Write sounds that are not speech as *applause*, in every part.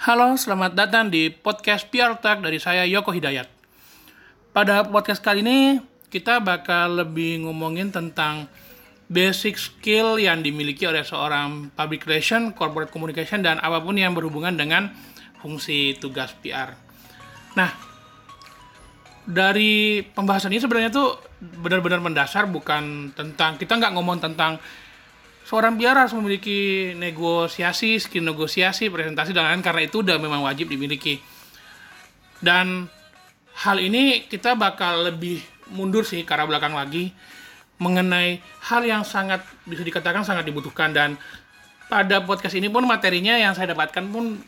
Halo, selamat datang di podcast PR Talk dari saya Yoko Hidayat. Pada podcast kali ini kita bakal lebih ngomongin tentang basic skill yang dimiliki oleh seorang public relation, corporate communication, dan apa pun yang berhubungan dengan fungsi tugas PR. Nah, dari pembahasan ini sebenarnya tuh benar-benar mendasar bukan tentang kita nggak ngomong tentang seorang biara harus memiliki negosiasi, skill negosiasi, presentasi dan lain-lain karena itu udah memang wajib dimiliki. Dan hal ini kita bakal lebih mundur sih ke arah belakang lagi mengenai hal yang sangat bisa dikatakan sangat dibutuhkan dan pada podcast ini pun materinya yang saya dapatkan pun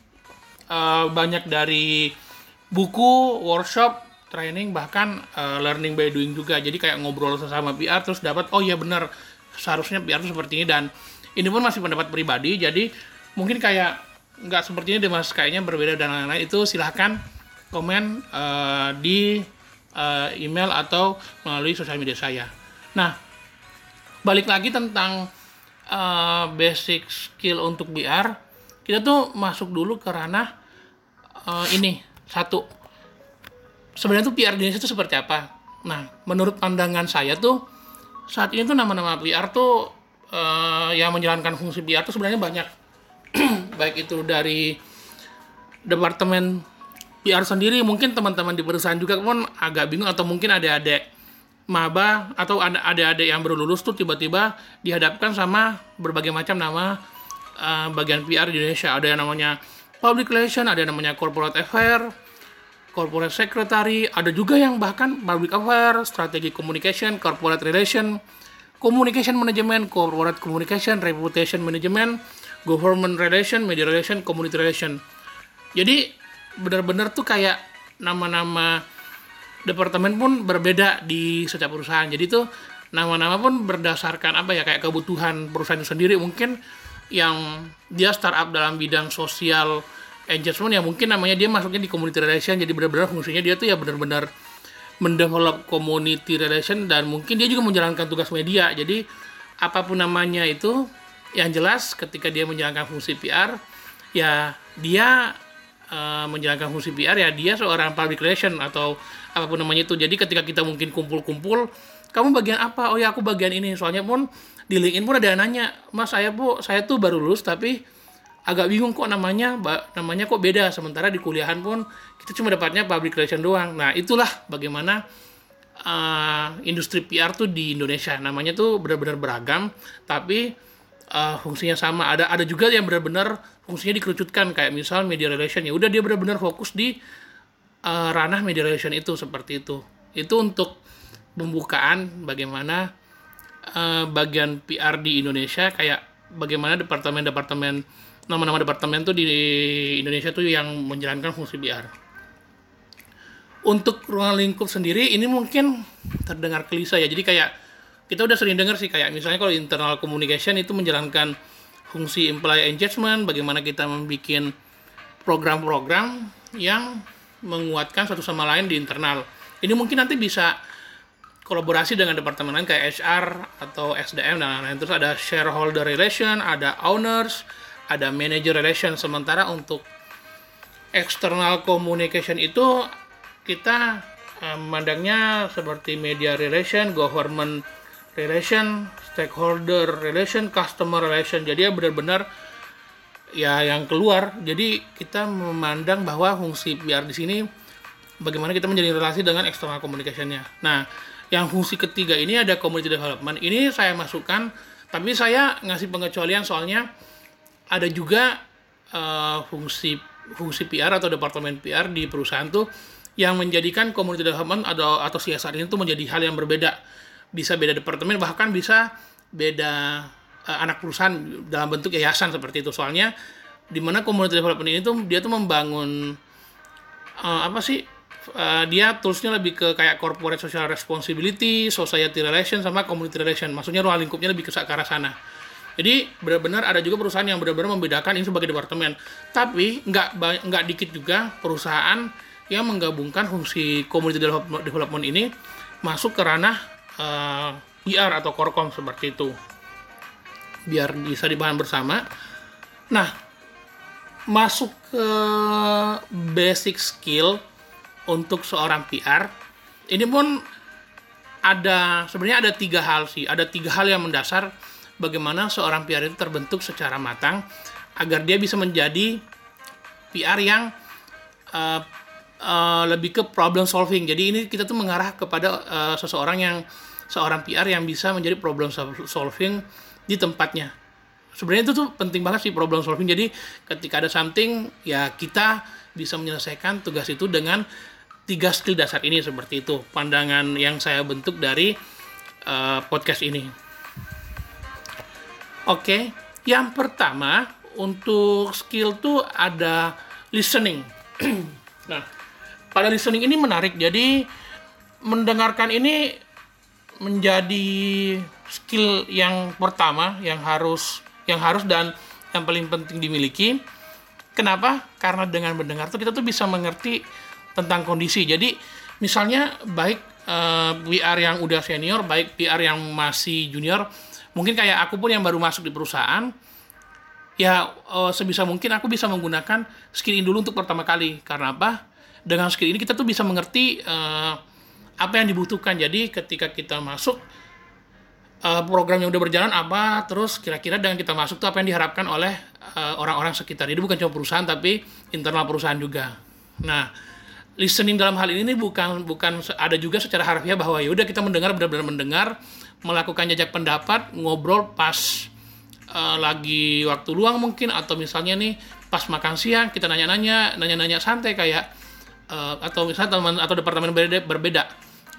uh, banyak dari buku, workshop, training bahkan uh, learning by doing juga. Jadi kayak ngobrol sesama PR terus dapat oh iya benar seharusnya itu seperti ini. Dan ini pun masih pendapat pribadi jadi mungkin kayak nggak seperti ini mas. Kayaknya berbeda dan lain-lain. Itu silahkan komen uh, di uh, email atau melalui sosial media saya. Nah balik lagi tentang uh, basic skill untuk BR kita tuh masuk dulu ke ranah uh, ini satu. Sebenarnya tuh PR di Indonesia itu seperti apa? Nah menurut pandangan saya tuh saat ini tuh nama-nama PR tuh uh, yang menjalankan fungsi PR tuh sebenarnya banyak. *clears throat* Baik itu dari departemen PR sendiri mungkin teman-teman di perusahaan juga pun agak bingung atau mungkin ada adik maba atau ada adik-adik yang baru lulus tuh tiba-tiba dihadapkan sama berbagai macam nama uh, bagian PR di Indonesia. Ada yang namanya public relation ada yang namanya corporate affair corporate secretary, ada juga yang bahkan public affair, strategi communication, corporate relation, communication management, corporate communication, reputation management, government relation, media relation, community relation. Jadi benar-benar tuh kayak nama-nama departemen pun berbeda di setiap perusahaan. Jadi tuh nama-nama pun berdasarkan apa ya kayak kebutuhan perusahaan itu sendiri mungkin yang dia startup dalam bidang sosial engagement ya mungkin namanya dia masuknya di community relation jadi benar-benar fungsinya dia tuh ya benar-benar mendevelop community relation dan mungkin dia juga menjalankan tugas media. Jadi apa pun namanya itu yang jelas ketika dia menjalankan fungsi PR ya dia uh, menjalankan fungsi PR ya dia seorang public relation atau apa pun namanya itu. Jadi ketika kita mungkin kumpul-kumpul kamu bagian apa? Oh ya aku bagian ini. Soalnya pun di LinkedIn pun ada yang nanya mas saya bu saya tuh baru lulus tapi agak bingung kok namanya namanya kok beda. Sementara di kuliahan pun kita cuma dapatnya public relation doang. Nah itulah bagaimana uh, industri PR tuh di Indonesia. Namanya tuh benar-benar beragam tapi uh, fungsinya sama. Ada ada juga yang benar-benar fungsinya dikerucutkan. Kayak misal media relation. Ya udah dia benar-benar fokus di uh, ranah media relation itu seperti itu. Itu untuk pembukaan bagaimana uh, bagian PR di Indonesia. Kayak bagaimana departemen-departemen nama-nama departemen tuh di Indonesia tuh yang menjalankan fungsi BR. Untuk ruang lingkup sendiri ini mungkin terdengar klise ya. Jadi kayak kita udah sering dengar sih kayak misalnya kalau internal communication itu menjalankan fungsi employee engagement, bagaimana kita membuat program-program yang menguatkan satu sama lain di internal. Ini mungkin nanti bisa kolaborasi dengan departemen lain kayak HR atau SDM dan lain-lain. Terus ada shareholder relation, ada owners, ada manager relation sementara untuk external communication itu kita uh, memandangnya seperti media relation, government relation, stakeholder relation, customer relation. Jadi ya benar-benar ya yang keluar. Jadi kita memandang bahwa fungsi PR di sini bagaimana kita menjadi relasi dengan external communicationnya. Nah, yang fungsi ketiga ini ada community development. Ini saya masukkan, tapi saya ngasih pengecualian soalnya ada juga uh, fungsi fungsi PR atau departemen PR di perusahaan tuh yang menjadikan community development atau atau CSR ini tuh menjadi hal yang berbeda. Bisa beda departemen bahkan bisa beda uh, anak perusahaan dalam bentuk yayasan seperti itu. Soalnya di mana community development ini tuh dia tuh membangun uh, apa sih uh, dia toolsnya lebih ke kayak corporate social responsibility, society relation sama community relation. Maksudnya ruang lingkupnya lebih ke arah sana. Jadi benar-benar ada juga perusahaan yang benar-benar membedakan ini sebagai departemen. Tapi nggak nggak dikit juga perusahaan yang menggabungkan fungsi community development ini masuk ke ranah uh, eh, PR atau korkom seperti itu. Biar bisa dibahas bersama. Nah, masuk ke basic skill untuk seorang PR ini pun ada sebenarnya ada tiga hal sih ada tiga hal yang mendasar bagaimana seorang PR itu terbentuk secara matang agar dia bisa menjadi PR yang uh, uh, lebih ke problem solving. Jadi ini kita tuh mengarah kepada uh, seseorang yang seorang PR yang bisa menjadi problem solving di tempatnya. Sebenarnya itu tuh penting banget sih problem solving. Jadi ketika ada something ya kita bisa menyelesaikan tugas itu dengan tiga skill dasar ini seperti itu. Pandangan yang saya bentuk dari uh, podcast ini. Oke, yang pertama untuk skill tuh ada listening. *clears throat* nah, pada listening ini menarik. Jadi mendengarkan ini menjadi skill yang pertama yang harus yang harus dan yang paling penting dimiliki. Kenapa? Karena dengan mendengar tuh kita tuh bisa mengerti tentang kondisi. Jadi misalnya baik uh, eh, PR yang udah senior, baik PR yang masih junior, mungkin kayak aku pun yang baru masuk di perusahaan, ya uh, sebisa mungkin aku bisa menggunakan skill ini dulu untuk pertama kali. Karena apa? Dengan skill ini kita tuh bisa mengerti uh, apa yang dibutuhkan. Jadi ketika kita masuk uh, program yang udah berjalan apa, terus kira-kira dengan kita masuk tuh apa yang diharapkan oleh orang-orang sekitar. Jadi bukan cuma perusahaan tapi internal perusahaan juga. Nah, listening dalam hal ini bukan bukan ada juga secara harfiah bahwa ya udah kita mendengar benar-benar mendengar melakukan jajak pendapat ngobrol pas uh, lagi waktu luang mungkin atau misalnya nih pas makan siang kita nanya-nanya nanya-nanya santai kayak uh, atau misalnya teman atau departemen berbeda, berbeda.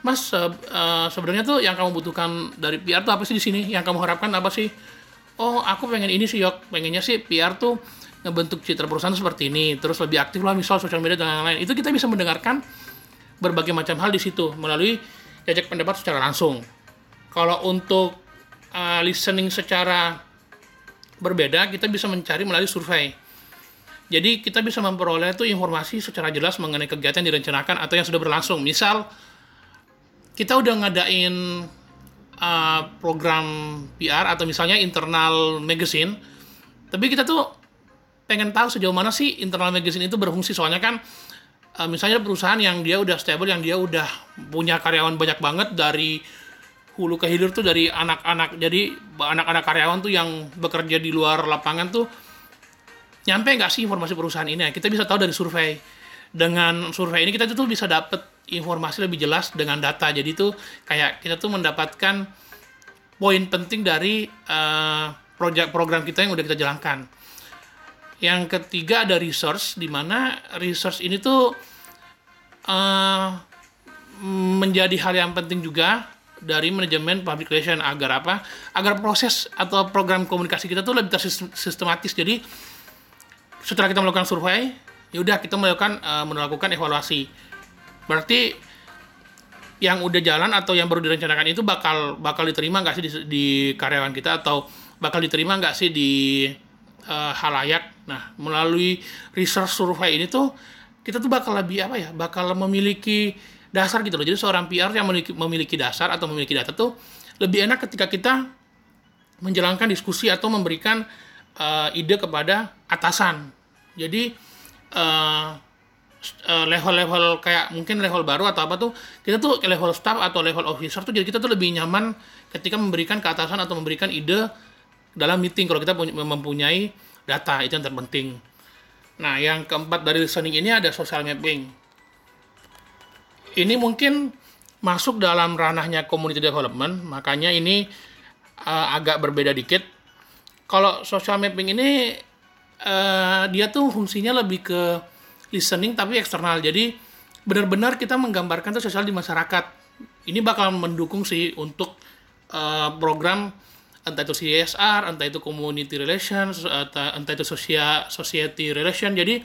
Mas uh, uh, sebenarnya tuh yang kamu butuhkan dari PR tuh apa sih di sini? Yang kamu harapkan apa sih? Oh, aku pengen ini sih, Yok. Pengennya sih PR tuh ngebentuk citra perusahaan seperti ini, terus lebih aktif lah misal sosial media dan lain-lain. Itu kita bisa mendengarkan berbagai macam hal di situ melalui jajak pendapat secara langsung. Kalau untuk uh, listening secara berbeda, kita bisa mencari melalui survei. Jadi kita bisa memperoleh itu informasi secara jelas mengenai kegiatan yang direncanakan atau yang sudah berlangsung. Misal kita udah ngadain uh, program PR atau misalnya internal magazine, tapi kita tuh pengen tahu sejauh mana sih internal magazine itu berfungsi soalnya kan uh, misalnya perusahaan yang dia udah stable yang dia udah punya karyawan banyak banget dari hulu ke hilir tuh dari anak-anak jadi anak-anak karyawan tuh yang bekerja di luar lapangan tuh nyampe nggak sih informasi perusahaan ini? Kita bisa tahu dari survei. Dengan survei ini kita tuh bisa dapet informasi lebih jelas dengan data. Jadi tuh kayak kita tuh mendapatkan poin penting dari uh, proyek program kita yang udah kita jalankan. Yang ketiga ada resource, di mana resource ini tuh uh, menjadi hal yang penting juga dari manajemen public relation agar apa? Agar proses atau program komunikasi kita tuh lebih tersistematis. Jadi setelah kita melakukan survei, yaudah kita melakukan uh, melakukan evaluasi. Berarti yang udah jalan atau yang baru direncanakan itu bakal bakal diterima nggak sih di, di karyawan kita atau bakal diterima nggak sih di uh, halayak. Nah, melalui research survei ini tuh kita tuh bakal lebih apa ya? Bakal memiliki dasar gitu loh. Jadi seorang PR yang memiliki, memiliki dasar atau memiliki data tuh lebih enak ketika kita menjalankan diskusi atau memberikan uh, ide kepada atasan. Jadi uh, level-level kayak mungkin level baru atau apa tuh kita tuh level staff atau level officer tuh jadi kita tuh lebih nyaman ketika memberikan ke atasan atau memberikan ide dalam meeting kalau kita mempunyai data itu yang terpenting. Nah, yang keempat dari listening ini ada social mapping. Ini mungkin masuk dalam ranahnya community development, makanya ini uh, agak berbeda dikit. Kalau social mapping ini uh, dia tuh fungsinya lebih ke listening tapi eksternal. Jadi benar-benar kita menggambarkan tuh sosial di masyarakat. Ini bakal mendukung sih untuk uh, program entah itu CSR, entah itu community relations, entah, itu social society relation. Jadi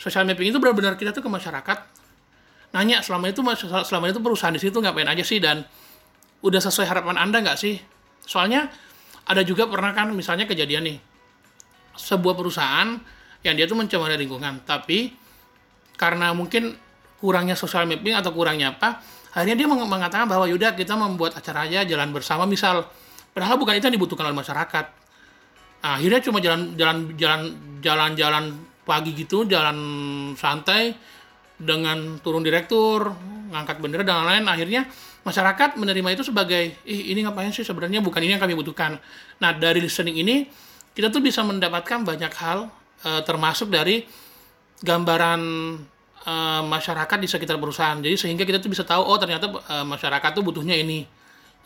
social mapping itu benar-benar kita tuh ke masyarakat nanya selama itu selama itu perusahaan di situ ngapain aja sih dan udah sesuai harapan anda nggak sih? Soalnya ada juga pernah kan misalnya kejadian nih sebuah perusahaan yang dia tuh mencoba dari lingkungan tapi karena mungkin kurangnya social mapping atau kurangnya apa akhirnya dia mengatakan bahwa yaudah kita membuat acara aja jalan bersama misal Padahal bukan itu yang dibutuhkan oleh masyarakat. Nah, akhirnya cuma jalan jalan jalan jalan jalan pagi gitu jalan santai dengan turun direktur ngangkat bendera dan lain-lain akhirnya masyarakat menerima itu sebagai Ih, ini ngapain sih? Sebenarnya bukan ini yang kami butuhkan. Nah dari listening ini kita tuh bisa mendapatkan banyak hal uh, termasuk dari gambaran uh, masyarakat di sekitar perusahaan. Jadi sehingga kita tuh bisa tahu oh ternyata uh, masyarakat tuh butuhnya ini.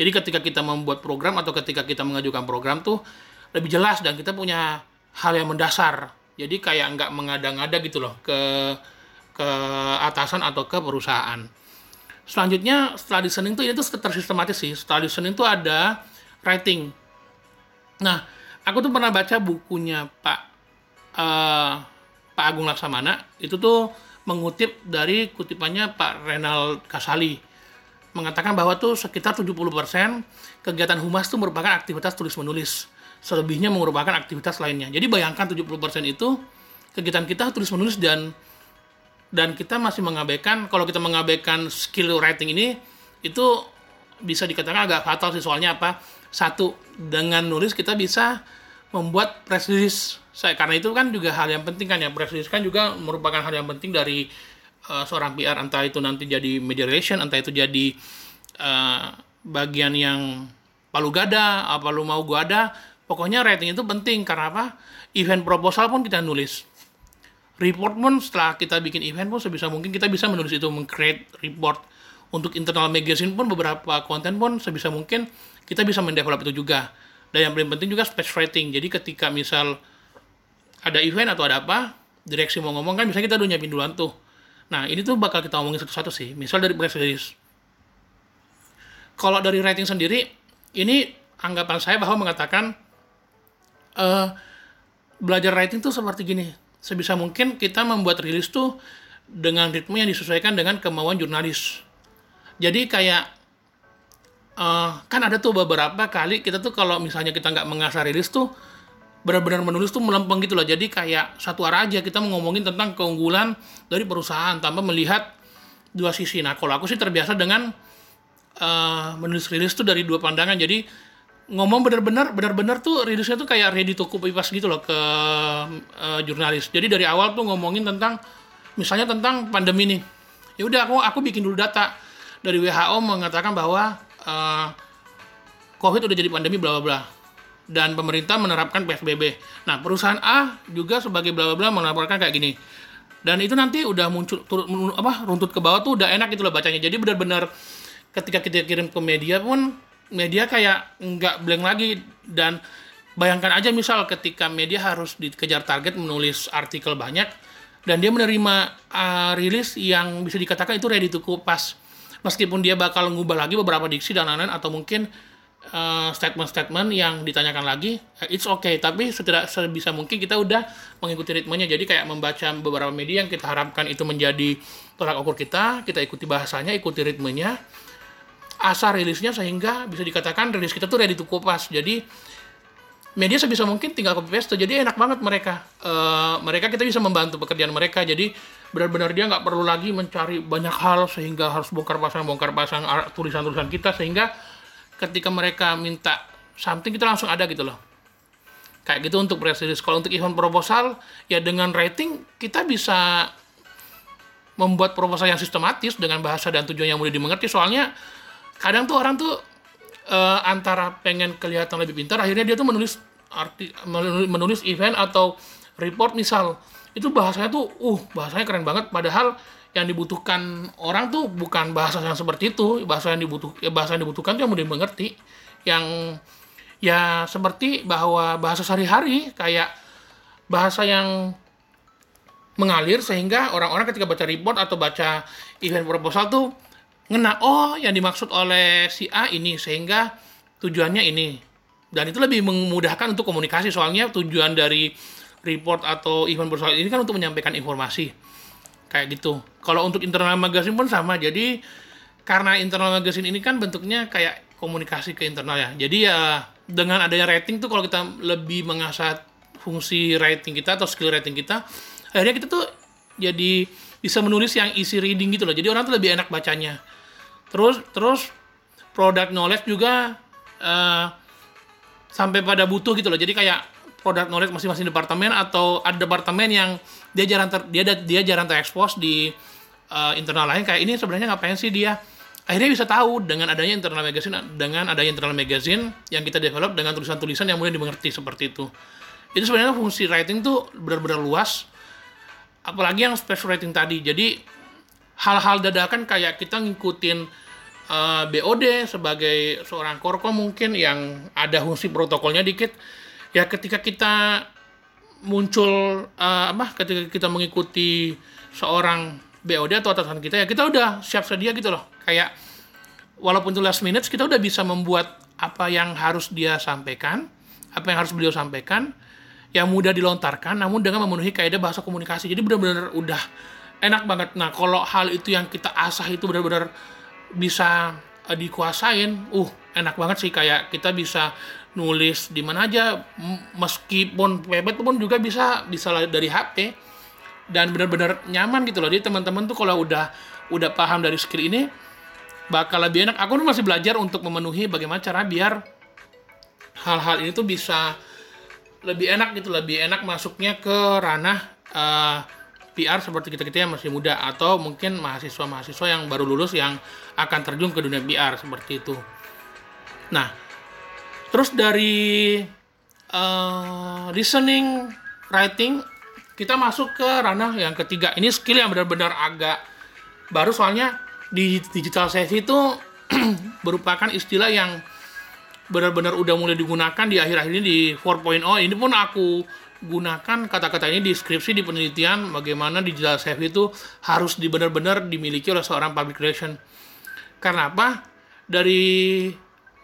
Jadi ketika kita membuat program atau ketika kita mengajukan program tuh lebih jelas dan kita punya hal yang mendasar. Jadi kayak nggak mengada-ngada gitu loh ke ke atasan atau ke perusahaan. Selanjutnya setelah listening tuh ini tuh tersistematis sih. Setelah listening tuh ada writing. Nah, aku tuh pernah baca bukunya Pak uh, Pak Agung Laksamana. Itu tuh mengutip dari kutipannya Pak Renal Kasali mengatakan bahwa tuh sekitar 70% kegiatan humas tuh merupakan aktivitas tulis menulis. Selebihnya merupakan aktivitas lainnya. Jadi bayangkan 70% itu kegiatan kita tulis menulis dan dan kita masih mengabaikan kalau kita mengabaikan skill writing ini itu bisa dikatakan agak fatal sih. Soalnya apa? Satu dengan nulis kita bisa membuat press release. Saya karena itu kan juga hal yang penting kan ya. Press release kan juga merupakan hal yang penting dari uh, seorang PR entah itu nanti jadi media relation entah itu jadi uh, bagian yang palu gada apa lu mau gua ada. Pokoknya writing itu penting. Karena apa? Event proposal pun kita nulis report pun setelah kita bikin event pun sebisa mungkin kita bisa menulis itu meng-create report. Untuk internal magazine pun beberapa konten pun sebisa mungkin kita bisa mendevelop itu juga. Dan yang paling penting juga speech writing. Jadi ketika misal ada event atau ada apa direksi mau ngomong kan bisa kita udah nyiapin duluan tuh. Nah ini tuh bakal kita ngomongin satu-satu sih. Misal dari press release kalau dari writing sendiri ini anggapan saya bahwa mengatakan uh, belajar writing tuh seperti gini sebisa mungkin kita membuat rilis tuh dengan ritme yang disesuaikan dengan kemauan jurnalis. Jadi kayak uh, kan ada tuh beberapa kali kita tuh kalau misalnya kita nggak mengasah rilis tuh benar-benar menulis tuh melempeng gitu loh. Jadi kayak satu arah aja kita ngomongin tentang keunggulan dari perusahaan tanpa melihat dua sisi. Nah kalau aku sih terbiasa dengan uh, menulis rilis tuh dari dua pandangan. Jadi ngomong bener-bener bener-bener tuh rilisnya tuh kayak ready to copy paste gitu loh ke uh, jurnalis. Jadi dari awal tuh ngomongin tentang misalnya tentang pandemi nih. Ya udah aku aku bikin dulu data dari WHO mengatakan bahwa uh, COVID udah jadi pandemi bla bla bla dan pemerintah menerapkan PSBB. Nah, perusahaan A juga sebagai bla bla bla menerapkan kayak gini. Dan itu nanti udah muncul turut apa runtut ke bawah tuh udah enak gitu loh bacanya. Jadi benar-benar ketika kita kirim ke media pun media kayak nggak blank lagi. Dan bayangkan aja misal ketika media harus dikejar target menulis artikel banyak dan dia menerima uh, rilis yang bisa dikatakan itu ready to kupas meskipun dia bakal ngubah lagi beberapa diksi dan lain-lain atau mungkin uh, statement-statement yang ditanyakan lagi uh, it's okay. Tapi setidak sebisa mungkin kita udah mengikuti ritmenya. Jadi kayak membaca beberapa media yang kita harapkan itu menjadi tolak ukur kita kita ikuti bahasanya ikuti ritmenya asal rilisnya sehingga bisa dikatakan rilis kita tuh ready to kupas. Jadi media sebisa mungkin tinggal copy paste. Jadi enak banget mereka. Uh, mereka kita bisa membantu pekerjaan mereka. Jadi benar-benar dia nggak perlu lagi mencari banyak hal sehingga harus bongkar pasang bongkar pasang tulisan-tulisan kita sehingga ketika mereka minta something kita langsung ada gitu loh. Kayak gitu untuk press release. Kalau untuk event proposal ya dengan rating kita bisa membuat proposal yang sistematis dengan bahasa dan tujuan yang mudah dimengerti soalnya kadang tuh orang tuh uh, antara pengen kelihatan lebih pintar akhirnya dia tuh menulis arti menulis event atau report misal. Itu bahasanya tuh uh bahasanya keren banget. Padahal yang dibutuhkan orang tuh bukan bahasa yang seperti itu. Bahasa yang dibutuh ya bahasa yang dibutuhkan tuh yang mudah dimengerti. Yang ya seperti bahwa bahasa sehari-hari kayak bahasa yang mengalir sehingga orang-orang ketika baca report atau baca event proposal tuh ngena oh yang dimaksud oleh si A ini sehingga tujuannya ini. Dan itu lebih memudahkan untuk komunikasi soalnya tujuan dari report atau event bersama ini kan untuk menyampaikan informasi. Kayak gitu. Kalau untuk internal magazine pun sama jadi karena internal magazine ini kan bentuknya kayak komunikasi ke internal ya. Jadi ya dengan adanya rating tuh kalau kita lebih mengasah fungsi rating kita atau skill rating kita akhirnya kita tuh jadi bisa menulis yang easy reading gitu loh. Jadi orang tuh lebih enak bacanya terus terus product knowledge juga uh, sampai pada butuh gitu loh. Jadi kayak product knowledge masing-masing departemen atau ada departemen yang dia jarang ter, dia dia jarang terekspos di uh, internal lain. Kayak ini sebenarnya ngapain sih dia? Akhirnya bisa tahu dengan adanya internal magazine dengan adanya internal magazine yang kita develop dengan tulisan-tulisan yang mudah dimengerti seperti itu. Itu sebenarnya fungsi writing tuh benar-benar luas. Apalagi yang special writing tadi. Jadi hal-hal dadakan kayak kita ngikutin eh, BOD sebagai seorang korko mungkin yang ada fungsi protokolnya dikit. Ya ketika kita muncul uh, apa ketika kita mengikuti seorang BOD atau atasan kita ya kita udah siap sedia gitu loh. Kayak walaupun itu last minutes kita udah bisa membuat apa yang harus dia sampaikan apa yang harus beliau sampaikan yang mudah dilontarkan namun dengan memenuhi kaidah bahasa komunikasi. Jadi benar-benar udah enak banget. Nah kalau hal itu yang kita asah itu benar-benar bisa uh, dikuasain. Uh enak banget sih kayak kita bisa nulis di mana aja meskipun pepet pun juga bisa bisa dari HP dan benar-benar nyaman gitu loh. Jadi teman-teman tuh kalau udah udah paham dari skill ini bakal lebih enak. Aku masih belajar untuk memenuhi bagaimana cara biar hal-hal ini tuh bisa lebih enak gitu, lebih enak masuknya ke ranah uh, eh, PR seperti kita-kita yang masih muda atau mungkin mahasiswa-mahasiswa yang baru lulus yang akan terjun ke dunia PR seperti itu. Nah, terus dari uh, listening, writing, kita masuk ke ranah yang ketiga. Ini skill yang benar-benar agak baru soalnya di digital savvy itu *clears throat* merupakan istilah yang benar-benar udah mulai digunakan di akhir-akhir ini di 4.0 ini pun aku gunakan kata-kata ini di skripsi di penelitian bagaimana digital savvy itu harus benar-benar dimiliki oleh seorang public relation. Karena apa? Dari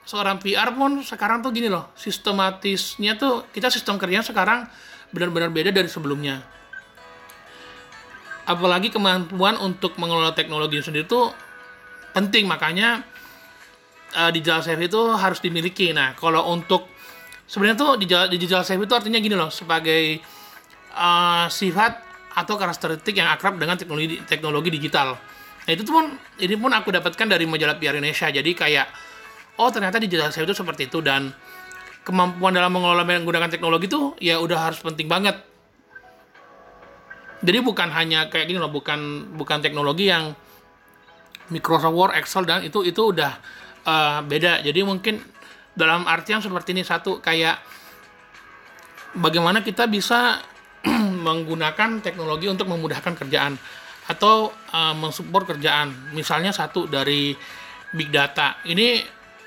seorang PR pun sekarang tuh gini loh sistematisnya tuh kita sistem kerjanya sekarang benar-benar beda dari sebelumnya. Apalagi kemampuan untuk mengelola teknologi sendiri itu penting makanya uh, digital savvy itu harus dimiliki. Nah kalau untuk sebenarnya tuh digital, digital savvy itu artinya gini loh sebagai uh, sifat atau karakteristik yang akrab dengan teknologi teknologi digital. Nah itu pun ini pun aku dapatkan dari majalah PR Indonesia. Jadi kayak oh ternyata digital savvy itu seperti itu. Dan kemampuan dalam mengelola menggunakan teknologi itu ya udah harus penting banget. Jadi bukan hanya kayak gini loh bukan bukan teknologi yang Microsoft Word Excel dan itu itu udah uh, beda. Jadi mungkin dalam artian seperti ini satu kayak bagaimana kita bisa *clears throat* menggunakan teknologi untuk memudahkan kerjaan atau uh, mensupport kerjaan misalnya satu dari big data ini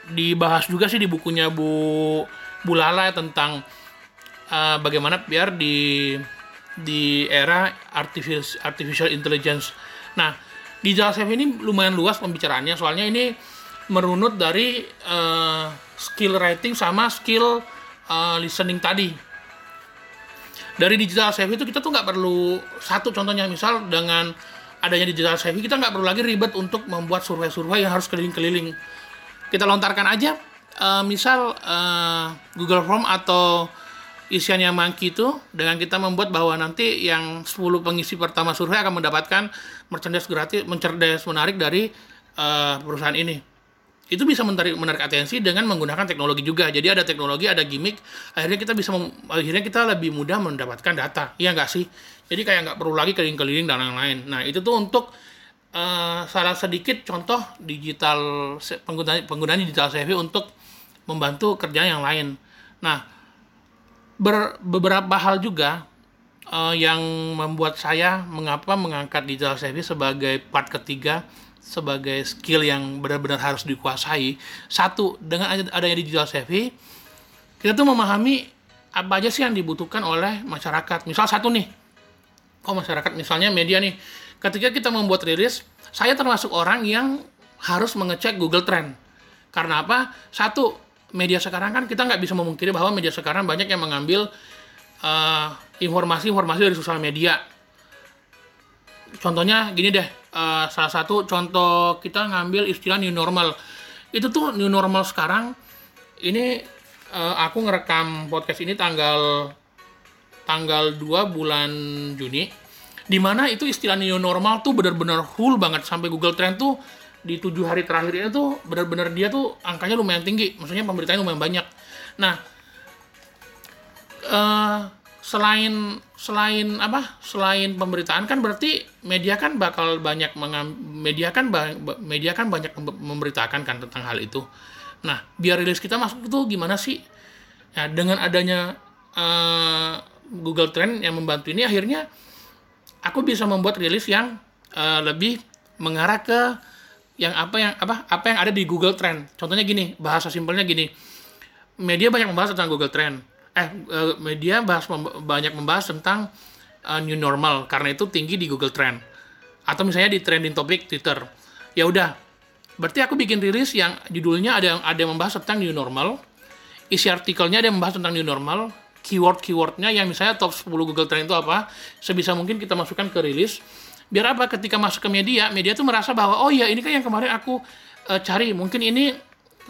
dibahas juga sih di bukunya Bu Bulala tentang uh, bagaimana biar di di era artificial artificial intelligence. Nah, di Java ini lumayan luas pembicaraannya soalnya ini merunut dari uh, skill writing sama skill uh, listening tadi. Dari digital savvy itu kita tuh nggak perlu satu contohnya misal dengan adanya digital savvy kita nggak perlu lagi ribet untuk membuat survei-survei yang harus keliling-keliling. Kita lontarkan aja uh, misal uh, Google Form atau isiannya Monkey itu dengan kita membuat bahwa nanti yang 10 pengisi pertama survei akan mendapatkan merchandise gratis, merchandise menarik dari uh, perusahaan ini. Itu bisa menarik menarik atensi dengan menggunakan teknologi juga. Jadi ada teknologi, ada gimmick, akhirnya kita bisa akhirnya kita lebih mudah mendapatkan data. Iya nggak sih? Jadi kayak nggak perlu lagi keliling-keliling dan lain-lain. Nah, itu tuh untuk uh, salah sedikit contoh digital penggunaan penggunaan digital savvy untuk membantu kerjaan yang lain. Nah, ber, beberapa hal juga uh, yang membuat saya mengapa mengangkat digital savvy sebagai part ketiga sebagai skill yang benar-benar harus dikuasai. Satu, dengan adanya digital savvy, kita tuh memahami apa aja sih yang dibutuhkan oleh masyarakat. Misal satu nih, kok masyarakat misalnya media nih, ketika kita membuat rilis, saya termasuk orang yang harus mengecek Google Trend. Karena apa? Satu, media sekarang kan kita nggak bisa memungkiri bahwa media sekarang banyak yang mengambil eh, informasi-informasi uh, dari sosial media. Contohnya gini deh, uh, salah satu contoh kita ngambil istilah new normal. Itu tuh new normal sekarang. Ini uh, aku ngerekam podcast ini tanggal tanggal 2 bulan Juni. Di mana itu istilah new normal tuh benar-benar full banget sampai Google Trend tuh di tujuh hari terakhir ini tuh benar-benar dia tuh angkanya lumayan tinggi maksudnya pemberitaan lumayan banyak nah uh, selain selain apa selain pemberitaan kan berarti media kan bakal banyak mengam, media kan media kan banyak memberitakan kan tentang hal itu. Nah biar rilis kita masuk itu gimana sih? Ya dengan adanya uh, Google Trend yang membantu ini akhirnya aku bisa membuat rilis yang uh, lebih mengarah ke yang apa yang apa apa yang ada di Google Trend. Contohnya gini bahasa simpelnya gini. Media banyak membahas tentang Google Trend eh, eh media bahas banyak membahas tentang uh, new normal. Karena itu tinggi di Google Trend. Atau misalnya di trending topik Twitter. Ya udah. Berarti aku bikin rilis yang judulnya ada yang ada yang membahas tentang new normal. Isi artikelnya ada yang membahas tentang new normal. Keyword keywordnya yang misalnya top 10 Google Trend itu apa. Sebisa mungkin kita masukkan ke rilis. Biar apa? Ketika masuk ke media media tuh merasa bahwa oh ya ini kan yang kemarin aku uh, cari. Mungkin ini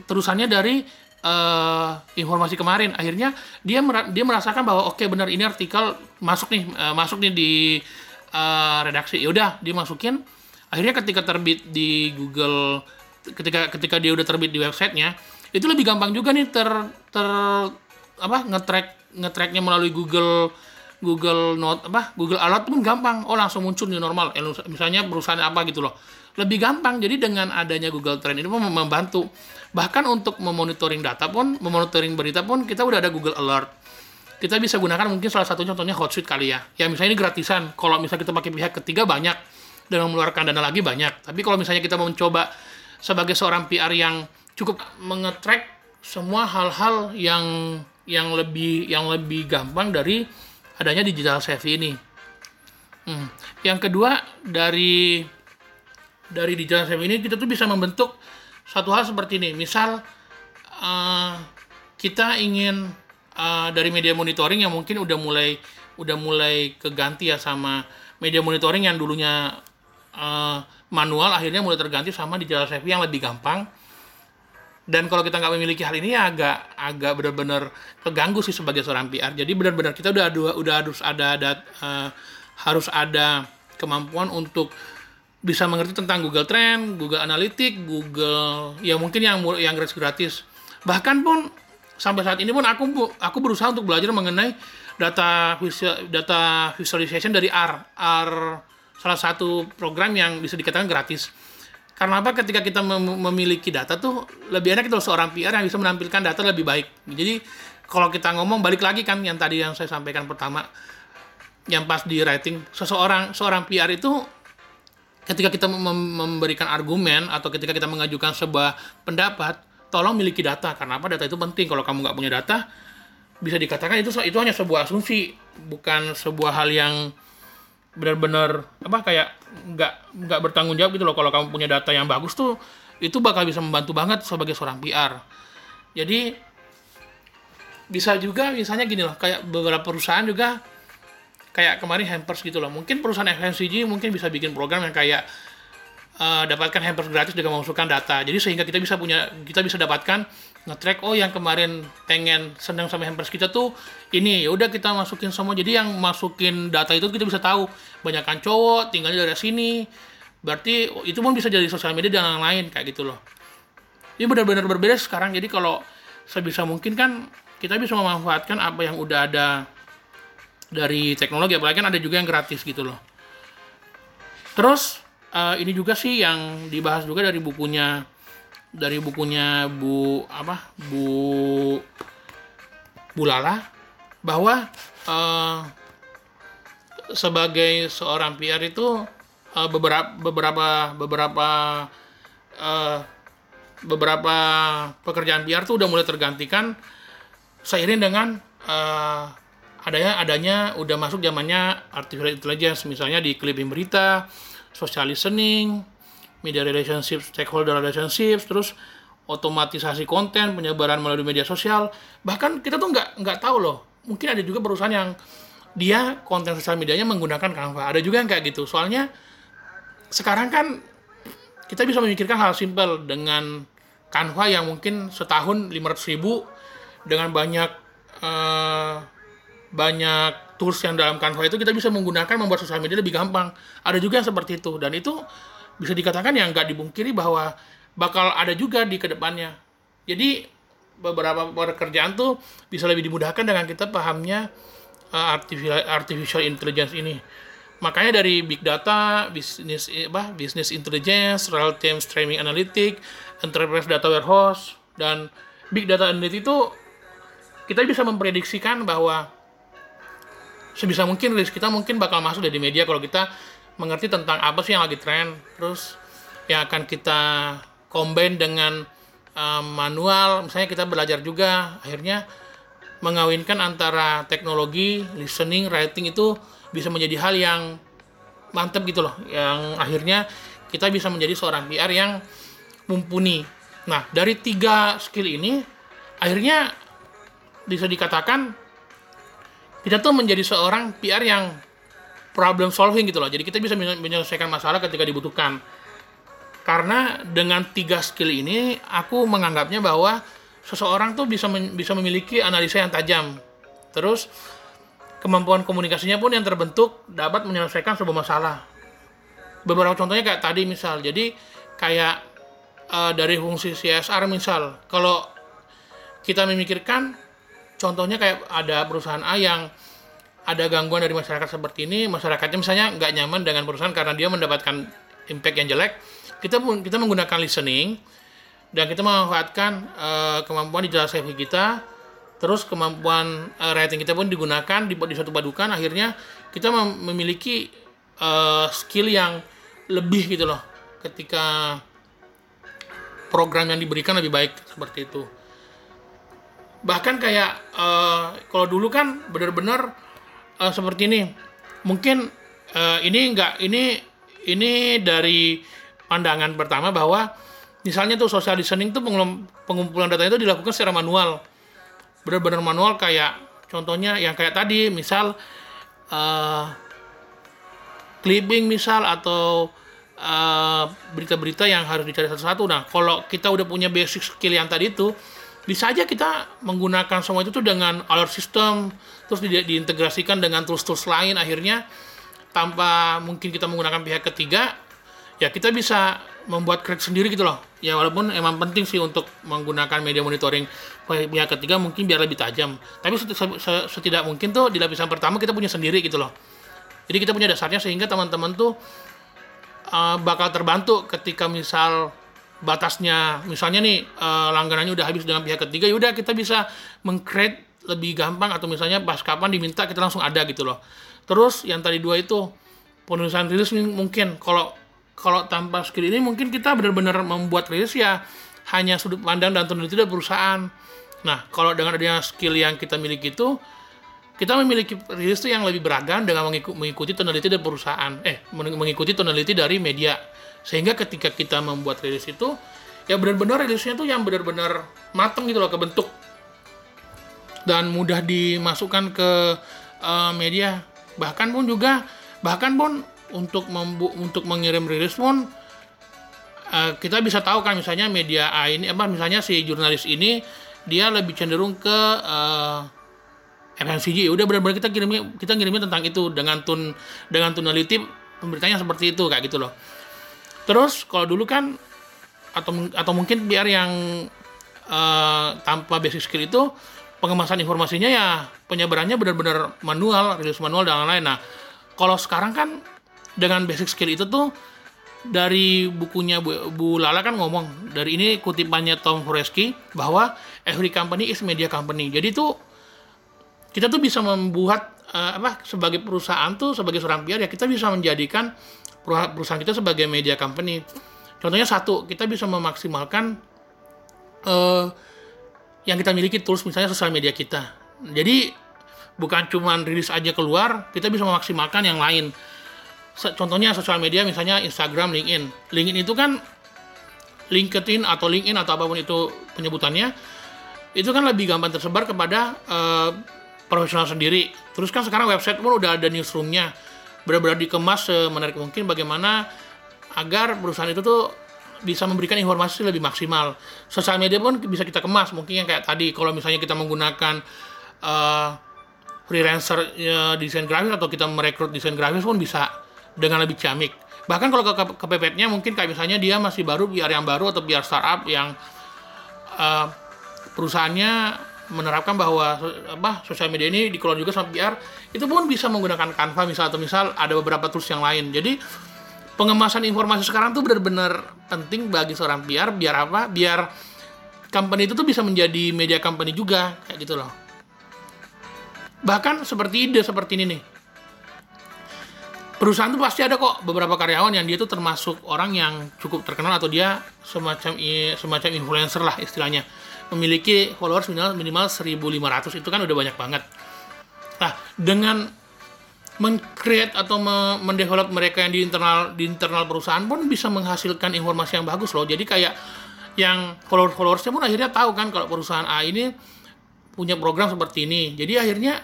terusannya dari uh, informasi kemarin. Akhirnya dia mer dia merasakan bahwa oke okay, benar ini artikel masuk nih uh, masuk nih di uh, redaksi. Ya udah dia masukin. Akhirnya ketika terbit di Google ketika ketika dia udah terbit di websitenya itu lebih gampang juga nih ter ter apa ngetrack ngetracknya melalui Google Google Note apa Google Alert pun gampang. Oh langsung muncul new normal. Misalnya perusahaan apa gitu loh lebih gampang. Jadi dengan adanya Google Trend ini membantu. Bahkan untuk memonitoring data pun memonitoring berita pun kita udah ada Google Alert. Kita bisa gunakan mungkin salah satu contohnya Hotsuite kali ya. Ya misalnya ini gratisan. Kalau misalnya kita pakai pihak ketiga banyak. Dan mengeluarkan dana lagi banyak. Tapi kalau misalnya kita mau mencoba sebagai seorang PR yang cukup mengetrack semua hal-hal yang yang lebih yang lebih gampang dari adanya digital savvy ini. Hmm. Yang kedua dari dari digital savvy ini kita tuh bisa membentuk satu hal seperti ini. Misal uh, kita ingin uh, dari media monitoring yang mungkin udah mulai udah mulai keganti ya sama media monitoring yang dulunya uh, manual akhirnya mulai terganti sama digital savvy yang lebih gampang. Dan kalau kita nggak memiliki hal ini ya agak agak benar-benar keganggu sih sebagai seorang PR jadi benar-benar kita udah udah harus ada ada uh, harus ada kemampuan untuk bisa mengerti tentang Google Trend, Google Analytics, Google ya mungkin yang yang gratis gratis. Bahkan pun sampai saat ini pun aku aku berusaha untuk belajar mengenai data data visualization dari R. R salah satu program yang bisa dikatakan gratis. Karena apa? Ketika kita mem memiliki data tuh lebih enak itu seorang PR yang bisa menampilkan data lebih baik. Jadi kalau kita ngomong balik lagi kan yang tadi yang saya sampaikan pertama yang pas di writing seseorang seorang PR itu ketika kita memberikan argumen atau ketika kita mengajukan sebuah pendapat, tolong miliki data karena apa data itu penting. Kalau kamu nggak punya data, bisa dikatakan itu itu hanya sebuah asumsi, bukan sebuah hal yang benar-benar apa kayak nggak nggak bertanggung jawab gitu loh. Kalau kamu punya data yang bagus tuh, itu bakal bisa membantu banget sebagai seorang PR. Jadi bisa juga misalnya gini loh, kayak beberapa perusahaan juga kayak kemarin hampers gitu loh. Mungkin perusahaan FMCG mungkin bisa bikin program yang kayak uh, dapatkan hampers gratis dengan memasukkan data. Jadi sehingga kita bisa punya kita bisa dapatkan nge-track oh yang kemarin pengen senang sama hampers kita tuh ini ya udah kita masukin semua. Jadi yang masukin data itu kita bisa tahu banyakkan cowok tinggalnya dari sini. Berarti itu pun bisa jadi sosial media dan yang lain kayak gitu loh. Ini benar-benar berbeda sekarang. Jadi kalau sebisa mungkin kan kita bisa memanfaatkan apa yang udah ada dari teknologi apalagi kan ada juga yang gratis gitu loh. Terus uh, ini juga sih yang dibahas juga dari bukunya dari bukunya Bu apa Bu Bulala bahwa uh, sebagai seorang PR itu uh, beberapa beberapa beberapa uh, beberapa pekerjaan PR tuh udah mulai tergantikan seiring dengan uh, adanya adanya udah masuk zamannya artificial intelligence misalnya di clipping berita, social listening, media relationship, stakeholder relationships, terus otomatisasi konten, penyebaran melalui media sosial. Bahkan kita tuh nggak nggak tahu loh. Mungkin ada juga perusahaan yang dia konten sosial medianya menggunakan Canva. Ada juga yang kayak gitu. Soalnya sekarang kan kita bisa memikirkan hal simpel dengan Canva yang mungkin setahun 500 ribu dengan banyak uh, banyak tools yang dalam Canva itu kita bisa menggunakan membuat sosial media lebih gampang. Ada juga yang seperti itu dan itu bisa dikatakan yang nggak dibungkiri bahwa bakal ada juga di ke depannya. Jadi beberapa pekerjaan tuh bisa lebih dimudahkan dengan kita pahamnya uh, artificial artificial intelligence ini. Makanya dari big data, bisnis apa, business intelligence, real time streaming analytic, enterprise data warehouse dan big data analytics itu kita bisa memprediksikan bahwa sebisa mungkin rilis kita mungkin bakal masuk dari media kalau kita mengerti tentang apa sih yang lagi tren. Terus yang akan kita combine dengan um, manual. Misalnya kita belajar juga akhirnya mengawinkan antara teknologi listening writing itu bisa menjadi hal yang mantep gitu loh. Yang akhirnya kita bisa menjadi seorang PR yang mumpuni. Nah dari tiga skill ini akhirnya bisa dikatakan kita tuh menjadi seorang PR yang problem solving gitu loh. Jadi kita bisa menyelesaikan masalah ketika dibutuhkan. Karena dengan tiga skill ini, aku menganggapnya bahwa seseorang tuh bisa bisa memiliki analisa yang tajam. Terus kemampuan komunikasinya pun yang terbentuk dapat menyelesaikan sebuah masalah. Beberapa contohnya kayak tadi misal, jadi kayak uh, dari fungsi CSR misal, kalau kita memikirkan contohnya kayak ada perusahaan A yang ada gangguan dari masyarakat seperti ini, masyarakatnya misalnya nggak nyaman dengan perusahaan karena dia mendapatkan impact yang jelek, kita kita menggunakan listening dan kita memanfaatkan uh, kemampuan di jasa CV kita, terus kemampuan uh, writing kita pun digunakan di, di satu padukan, akhirnya kita mem memiliki uh, skill yang lebih gitu loh, ketika program yang diberikan lebih baik seperti itu bahkan kayak uh, kalau dulu kan benar-benar uh, seperti ini. Mungkin uh, ini enggak ini ini dari pandangan pertama bahwa misalnya tuh social listening tuh pengumpulan data itu dilakukan secara manual. Benar-benar manual kayak contohnya yang kayak tadi misal uh, clipping misal atau berita-berita uh, yang harus dicari satu-satu. Nah kalau kita udah punya basic skill yang tadi itu bisa aja kita menggunakan semua itu tuh dengan alert system terus di, diintegrasikan dengan tools-tools lain. Akhirnya tanpa mungkin kita menggunakan pihak ketiga ya kita bisa membuat create sendiri gitu loh. Ya walaupun emang penting sih untuk menggunakan media monitoring pihak ketiga mungkin biar lebih tajam. Tapi setidak mungkin tuh di lapisan pertama kita punya sendiri gitu loh. Jadi kita punya dasarnya sehingga teman-teman tuh uh, bakal terbantu ketika misal batasnya. Misalnya nih uh, langganannya udah habis dengan pihak ketiga ya udah kita bisa mengcreate lebih gampang atau misalnya pas kapan diminta kita langsung ada gitu loh. Terus yang tadi dua itu penulisan rilis mungkin. Kalau kalau tanpa skill ini mungkin kita benar-benar membuat rilis ya hanya sudut pandang dan peneliti dari perusahaan. Nah kalau dengan adanya skill yang kita miliki itu kita memiliki rilis itu yang lebih beragam dengan mengikuti peneliti dari perusahaan. Eh mengikuti peneliti dari media sehingga ketika kita membuat rilis itu ya benar-benar rilisnya tuh yang benar-benar mateng gitu loh ke bentuk dan mudah dimasukkan ke uh, media. Bahkan pun juga bahkan pun untuk membu untuk mengirim rilis pun uh, kita bisa tahu kan misalnya media A ini apa misalnya si jurnalis ini dia lebih cenderung ke uh, eh, FMCG udah benar-benar kita kirimnya kita ngirimnya tentang itu dengan tun dengan tonality pemberitanya seperti itu kayak gitu loh Terus kalau dulu kan atau atau mungkin biar yang uh, tanpa basic skill itu pengemasan informasinya ya penyebarannya benar-benar manual, rilis manual dan lain-lain. Nah, kalau sekarang kan dengan basic skill itu tuh dari bukunya Bu, Bu Lala kan ngomong dari ini kutipannya Tom Horeski bahwa every company is media company. Jadi tuh kita tuh bisa membuat uh, apa sebagai perusahaan tuh sebagai seorang PR ya kita bisa menjadikan perusahaan kita sebagai media company. Contohnya satu, kita bisa memaksimalkan uh, yang kita miliki tools misalnya sosial media kita. Jadi bukan cuma rilis aja keluar, kita bisa memaksimalkan yang lain. Contohnya sosial media misalnya Instagram, LinkedIn. LinkedIn itu kan LinkedIn atau LinkedIn atau apa pun itu penyebutannya, itu kan lebih gampang tersebar kepada uh, profesional sendiri. Terus kan sekarang website pun udah ada newsroomnya benar-benar dikemas semenarik mungkin bagaimana agar perusahaan itu tuh bisa memberikan informasi lebih maksimal. Sosial media pun bisa kita kemas, mungkin yang kayak tadi kalau misalnya kita menggunakan uh, freelancer uh, desain grafis atau kita merekrut desain grafis pun bisa dengan lebih ciamik. Bahkan kalau ke, ke kepepetnya mungkin kayak misalnya dia masih baru biar yang baru atau biar startup yang uh, perusahaannya menerapkan bahwa apa sosial media ini dikelola juga sama PR itu pun bisa menggunakan Canva misal atau misal ada beberapa tools yang lain. Jadi pengemasan informasi sekarang tuh benar-benar penting bagi seorang PR biar apa biar company itu tuh bisa menjadi media company juga kayak gitu loh. Bahkan seperti ide seperti ini nih. Perusahaan tuh pasti ada kok beberapa karyawan yang dia tuh termasuk orang yang cukup terkenal atau dia semacam semacam influencer lah istilahnya memiliki followers minimal minimal 1500 itu kan udah banyak banget. Nah dengan mengcreate atau mendevelop mereka yang di internal di internal perusahaan pun bisa menghasilkan informasi yang bagus loh. Jadi kayak yang follower followersnya pun akhirnya tahu kan kalau perusahaan A ini punya program seperti ini. Jadi akhirnya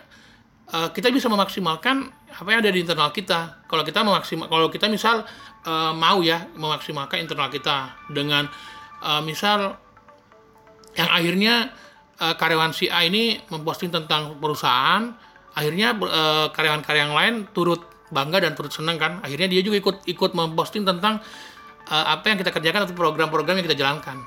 uh, kita bisa memaksimalkan apa yang ada di internal kita. Kalau kita memaksimal, kalau kita misal uh, mau ya memaksimalkan internal kita dengan uh, misal yang akhirnya uh, karyawan si A ini memposting tentang perusahaan, akhirnya uh, karyawan-karyawan lain turut bangga dan turut senang kan. Akhirnya dia juga ikut ikut memposting tentang uh, apa yang kita kerjakan atau program-program yang kita jalankan.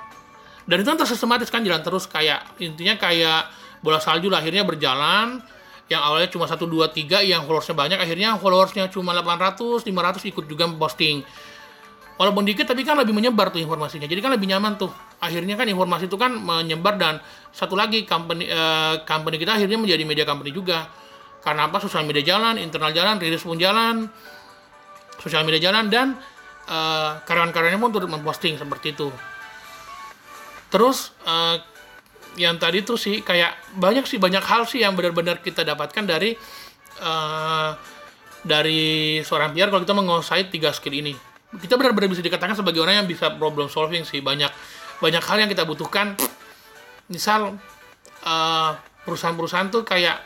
Dan itu kan tersistematis kan jalan terus kayak intinya kayak bola salju lah akhirnya berjalan yang awalnya cuma 1, 2, 3 yang followersnya banyak akhirnya followersnya cuma 800, 500 ikut juga posting walaupun dikit tapi kan lebih menyebar tuh informasinya. Jadi kan lebih nyaman tuh. Akhirnya kan informasi itu kan menyebar dan satu lagi company uh, company kita akhirnya menjadi media company juga. Karena apa? Sosial media jalan internal jalan rilis pun jalan sosial media jalan dan uh, karyawan-karyawannya pun turut memposting seperti itu. Terus uh, yang tadi tuh sih kayak banyak sih banyak hal sih yang benar-benar kita dapatkan dari uh, dari seorang PR kalau kita menguasai tiga skill ini kita benar-benar bisa dikatakan sebagai orang yang bisa problem solving sih. Banyak banyak hal yang kita butuhkan. Misal uh, perusahaan-perusahaan tuh kayak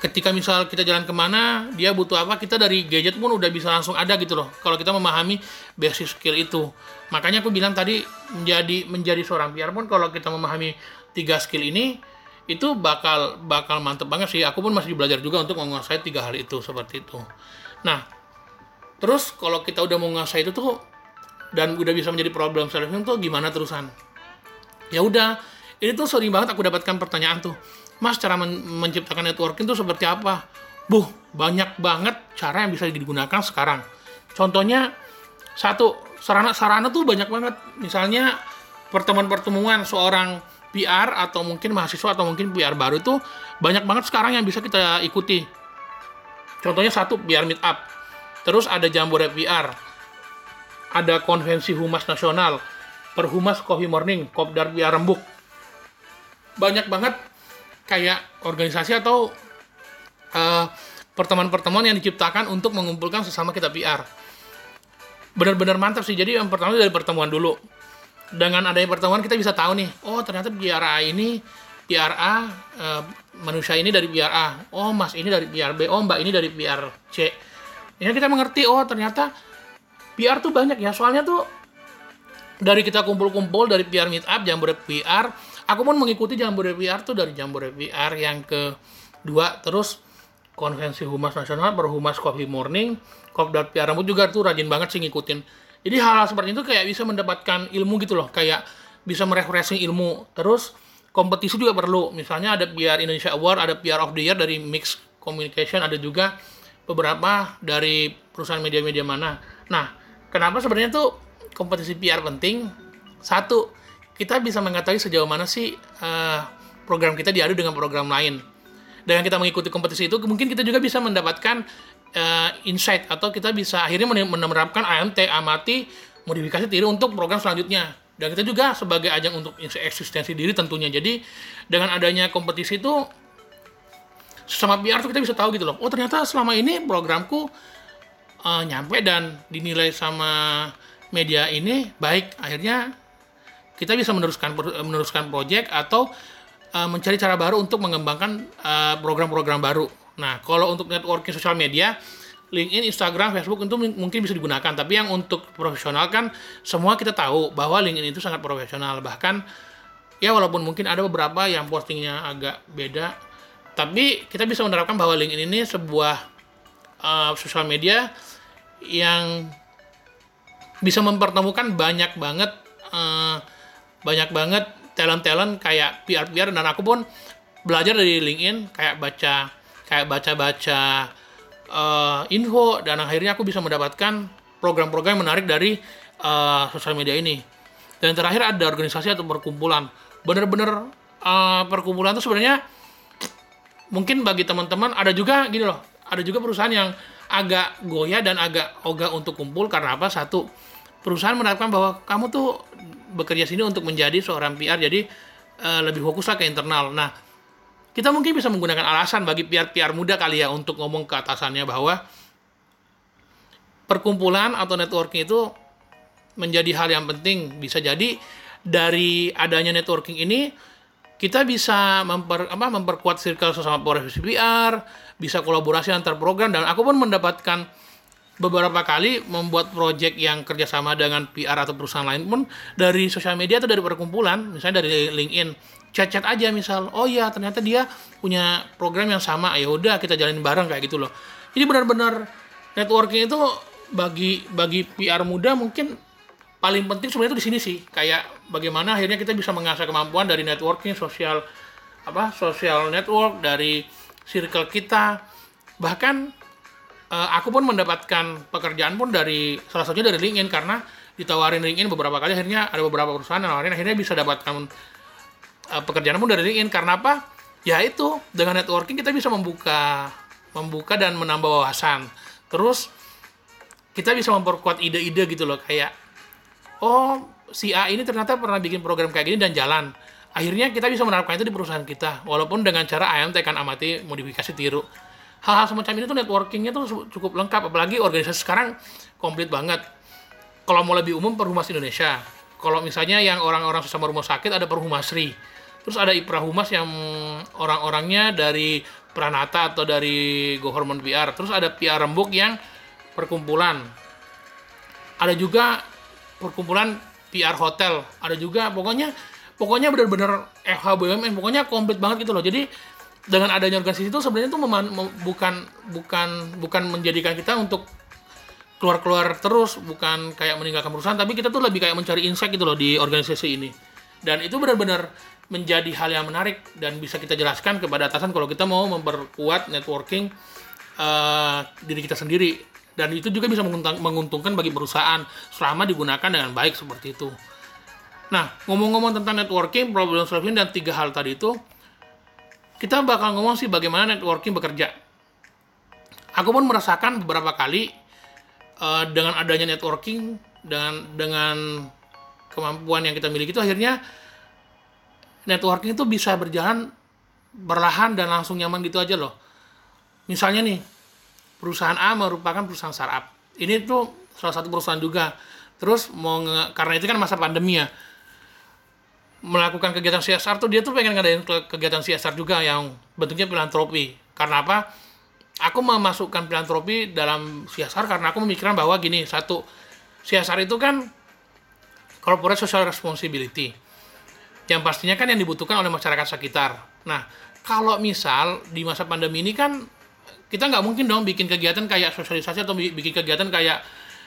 ketika misal kita jalan ke mana dia butuh apa kita dari gadget pun udah bisa langsung ada gitu loh. Kalau kita memahami basic skill itu. Makanya aku bilang tadi menjadi menjadi seorang PR pun kalau kita memahami tiga skill ini itu bakal bakal mantep banget sih. Aku pun masih belajar juga untuk menguasai tiga hal itu seperti itu. Nah terus kalau kita udah menguasai itu tuh dan udah bisa menjadi problem solving tuh gimana terusan ya udah ini tuh sering banget aku dapatkan pertanyaan tuh Mas cara men menciptakan networking itu seperti apa? Buh, banyak banget cara yang bisa digunakan sekarang. Contohnya satu sarana-sarana tuh banyak banget. Misalnya pertemuan-pertemuan seorang PR atau mungkin mahasiswa atau mungkin PR baru itu banyak banget sekarang yang bisa kita ikuti. Contohnya satu PR Meetup. Terus ada Jambore PR. Ada konvensi Humas Nasional, Perhumas Coffee Morning, Kopdar PR Rembuk. Banyak banget kayak organisasi atau uh, pertemuan-pertemuan yang diciptakan untuk mengumpulkan sesama kita PR. Benar-benar mantap sih. Jadi yang pertama dari pertemuan dulu. Dengan adanya pertemuan kita bisa tahu nih, oh ternyata PRA ini PRA uh, eh, manusia ini dari PRA. Oh, Mas ini dari PRB. Oh, Mbak ini dari PRC. Ini kita mengerti, oh ternyata PR tuh banyak ya. Soalnya tuh dari kita kumpul-kumpul dari PR Meetup, Jambore PR, aku pun mengikuti Jambore PR tuh dari Jambore PR yang kedua. Terus konvensi Humas Nasional berhumas Coffee Morning Kopdar PR rambut juga tuh rajin banget sih ngikutin. Jadi hal-hal seperti itu kayak bisa mendapatkan ilmu gitu loh kayak bisa merefreshing ilmu. Terus kompetisi juga perlu. Misalnya ada PR Indonesia Award ada PR of the Year dari Mix Communication ada juga beberapa dari perusahaan media-media mana nah kenapa sebenarnya tuh kompetisi PR penting satu kita bisa mengetahui sejauh mana sih uh, program kita diadu dengan program lain. Dengan kita mengikuti kompetisi itu, mungkin kita juga bisa mendapatkan uh, insight atau kita bisa akhirnya menerapkan AMT, amati, modifikasi diri untuk program selanjutnya. Dan kita juga sebagai ajang untuk eksistensi diri tentunya. Jadi dengan adanya kompetisi itu sama PR tuh kita bisa tahu gitu loh. Oh ternyata selama ini programku uh, nyampe dan dinilai sama media ini baik. Akhirnya kita bisa meneruskan meneruskan project atau uh, mencari cara baru untuk mengembangkan eh, program-program uh, baru. Nah, kalau untuk networking sosial media, LinkedIn, Instagram, Facebook itu mungkin bisa digunakan. Tapi yang untuk profesional kan semua kita tahu bahwa LinkedIn itu sangat profesional. Bahkan ya walaupun mungkin ada beberapa yang postingnya agak beda, tapi kita bisa menerapkan bahwa LinkedIn ini sebuah uh, sosial media yang bisa mempertemukan banyak banget uh, banyak banget talent-talent kayak PR-PR dan aku pun belajar dari LinkedIn kayak baca kayak baca-baca uh, info dan akhirnya aku bisa mendapatkan program-program menarik dari uh, sosial media ini. Dan terakhir ada organisasi atau perkumpulan. Bener-bener uh, perkumpulan itu sebenarnya mungkin bagi teman-teman ada juga gini loh, ada juga perusahaan yang agak goyah dan agak ogah untuk kumpul karena apa? Satu, perusahaan menerapkan bahwa kamu tuh bekerja sini untuk menjadi seorang PR, jadi uh, lebih fokuslah ke internal. Nah, kita mungkin bisa menggunakan alasan bagi PR-PR muda kali ya untuk ngomong ke atasannya bahwa perkumpulan atau networking itu menjadi hal yang penting. Bisa jadi dari adanya networking ini kita bisa memper, apa, memperkuat circle sesama profesi PR, bisa kolaborasi antar program dan aku pun mendapatkan beberapa kali membuat project yang kerjasama dengan PR atau perusahaan lain pun dari sosial media atau dari perkumpulan, misalnya dari LinkedIn, chat-chat aja misal, oh ya ternyata dia punya program yang sama, ya udah kita jalanin bareng kayak gitu loh. Jadi benar-benar networking itu bagi bagi PR muda mungkin paling penting sebenarnya itu di sini sih, kayak bagaimana akhirnya kita bisa mengasah kemampuan dari networking sosial apa sosial network dari circle kita bahkan uh, aku pun mendapatkan pekerjaan pun dari salah satunya dari LinkedIn karena ditawarin LinkedIn beberapa kali akhirnya ada beberapa perusahaan yang nawarin akhirnya bisa dapatkan uh, pekerjaan pun dari LinkedIn karena apa? Ya itu dengan networking kita bisa membuka membuka dan menambah wawasan. Terus kita bisa memperkuat ide-ide gitu loh kayak oh si A ini ternyata pernah bikin program kayak gini dan jalan. Akhirnya kita bisa menerapkan itu di perusahaan kita walaupun dengan cara ayam tekan amati modifikasi tiru. Hal-hal semacam ini tuh networkingnya tuh cukup lengkap apalagi organisasi sekarang komplit banget. Kalau mau lebih umum perhumas Indonesia. Kalau misalnya yang orang-orang sesama rumah sakit ada perhumasri terus ada iprahumas yang orang-orangnya dari Pranata atau dari Go Hormon PR terus ada PR Rembuk yang perkumpulan. Ada juga perkumpulan PR Hotel. Ada juga pokoknya pokoknya benar-benar FH BUMN pokoknya komplit banget gitu loh. Jadi dengan adanya organisasi itu sebenarnya itu meman, bukan bukan bukan menjadikan kita untuk keluar-keluar terus bukan kayak meninggalkan perusahaan tapi kita tuh lebih kayak mencari insight gitu loh di organisasi ini. Dan itu benar-benar menjadi hal yang menarik dan bisa kita jelaskan kepada atasan kalau kita mau memperkuat networking uh, diri kita sendiri dan itu juga bisa menguntungkan bagi perusahaan selama digunakan dengan baik seperti itu. Nah, ngomong-ngomong tentang networking, problem solving dan tiga hal tadi itu, kita bakal ngomong sih bagaimana networking bekerja. Aku pun merasakan beberapa kali uh, dengan adanya networking dan dengan kemampuan yang kita miliki itu akhirnya networking itu bisa berjalan berlahan dan langsung nyaman gitu aja loh. Misalnya nih, perusahaan A merupakan perusahaan startup. Ini tuh salah satu perusahaan juga. Terus mau karena itu kan masa pandemi ya melakukan kegiatan CSR tuh dia tuh pengen ngadain kegiatan CSR juga yang bentuknya filantropi. Karena apa? Aku memasukkan filantropi dalam CSR karena aku memikirkan bahwa gini, satu, CSR itu kan corporate social responsibility. Yang pastinya kan yang dibutuhkan oleh masyarakat sekitar. Nah, kalau misal di masa pandemi ini kan kita nggak mungkin dong bikin kegiatan kayak sosialisasi atau bikin kegiatan kayak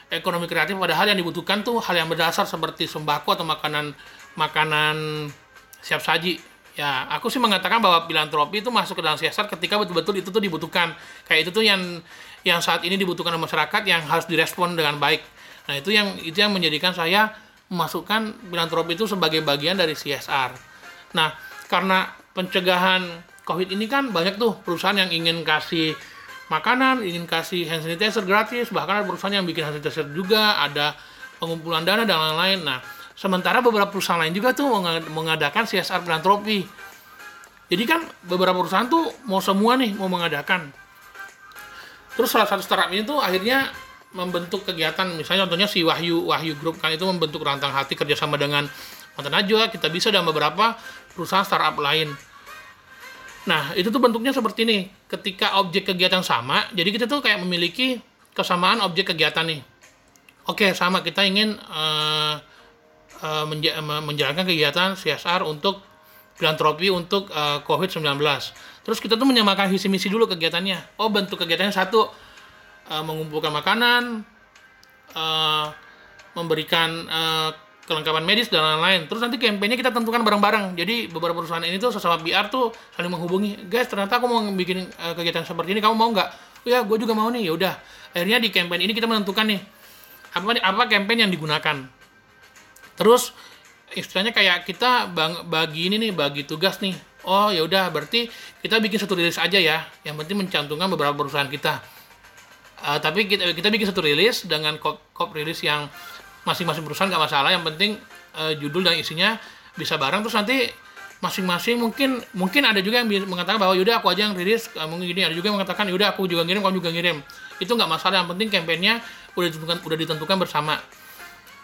ekonomi kreatif padahal yang dibutuhkan tuh hal yang berdasar seperti sembako atau makanan makanan siap saji. Ya aku sih mengatakan bahwa filantropi itu masuk ke dalam siasat ketika betul-betul itu tuh dibutuhkan. Kayak itu tuh yang yang saat ini dibutuhkan oleh masyarakat yang harus direspon dengan baik. Nah itu yang itu yang menjadikan saya memasukkan filantropi itu sebagai bagian dari CSR nah karena pencegahan COVID ini kan banyak tuh perusahaan yang ingin kasih makanan, ingin kasih hand sanitizer gratis, bahkan ada perusahaan yang bikin hand sanitizer juga, ada pengumpulan dana dan lain-lain. Nah, Sementara beberapa perusahaan lain juga tuh mengadakan CSR filantropi. Jadi kan beberapa perusahaan tuh mau semua nih mau mengadakan. Terus salah satu startup ini tuh akhirnya membentuk kegiatan, misalnya contohnya si Wahyu Wahyu Group kan itu membentuk rantang hati kerjasama dengan Mantan Najwa, kita bisa dan beberapa perusahaan startup lain. Nah, itu tuh bentuknya seperti ini. Ketika objek kegiatan sama, jadi kita tuh kayak memiliki kesamaan objek kegiatan nih. Oke, sama kita ingin uh, uh, menja menjalankan kegiatan CSR untuk filantropi untuk uh, eh, COVID-19. Terus kita tuh menyamakan visi misi dulu kegiatannya. Oh, bentuk kegiatannya satu uh, mengumpulkan makanan, uh, memberikan uh, kelengkapan medis dan lain-lain. Terus nanti kampanye kita tentukan bareng-bareng. Jadi beberapa perusahaan ini tuh sesama PR tuh saling menghubungi. Guys, ternyata aku mau bikin uh, kegiatan seperti ini, kamu mau nggak? Oh, ya, gue juga mau nih. Ya udah. Akhirnya di campaign ini kita menentukan nih apa apa campaign yang digunakan. Terus istilahnya kayak kita bang, bagi ini nih, bagi tugas nih. Oh ya udah, berarti kita bikin satu rilis aja ya. Yang penting mencantumkan beberapa perusahaan kita. Uh, tapi kita kita bikin satu rilis dengan kop, kop rilis yang masing-masing perusahaan nggak masalah. Yang penting uh, judul dan isinya bisa bareng. Terus nanti masing-masing mungkin mungkin ada juga yang mengatakan bahwa yaudah aku aja yang rilis uh, mungkin gini. Ada juga yang mengatakan yaudah aku juga ngirim kamu juga ngirim. Itu nggak masalah. Yang penting kampanyenya udah ditentukan udah ditentukan bersama.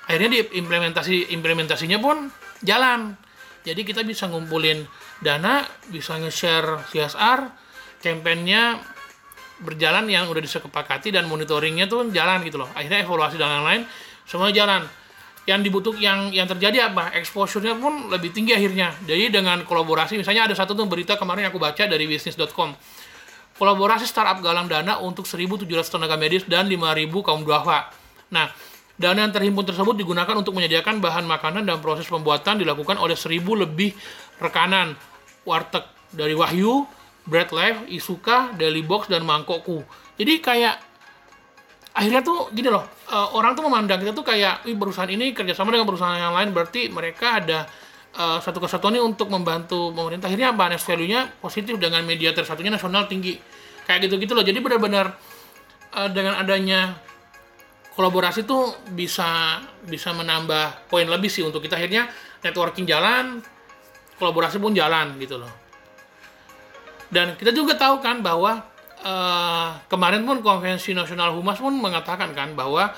Akhirnya di implementasi implementasinya pun jalan. Jadi kita bisa ngumpulin dana bisa nge-share CSR kampanyenya berjalan yang udah disepakati dan monitoringnya tuh jalan gitu loh. Akhirnya evaluasi dan lain-lain semua jalan. Yang dibutuh yang yang terjadi apa? Exposure-nya pun lebih tinggi akhirnya. Jadi dengan kolaborasi misalnya ada satu tuh berita kemarin yang aku baca dari bisnis.com kolaborasi startup galang dana untuk 1.700 tenaga medis dan 5.000 kaum duafa. Nah dana yang terhimpun tersebut digunakan untuk menyediakan bahan makanan dan proses pembuatan dilakukan oleh 1.000 lebih rekanan. Warteg dari Wahyu, Bread Life, Isuka, Daily Box, dan Mangkokku. Jadi kayak akhirnya tuh gini loh uh, orang tuh memandang kita tuh kayak Wih, perusahaan ini kerjasama dengan perusahaan yang lain. Berarti mereka ada uh, satu kesatuan ini untuk membantu pemerintah. Akhirnya apa net value-nya positif dengan media tersatunya nasional tinggi. Kayak gitu gitu loh. Jadi benar-benar uh, dengan adanya kolaborasi tuh bisa bisa menambah poin lebih sih untuk kita. Akhirnya networking jalan kolaborasi pun jalan gitu loh. Dan kita juga tahu kan bahwa uh, kemarin pun konvensi nasional humas pun mengatakan kan bahwa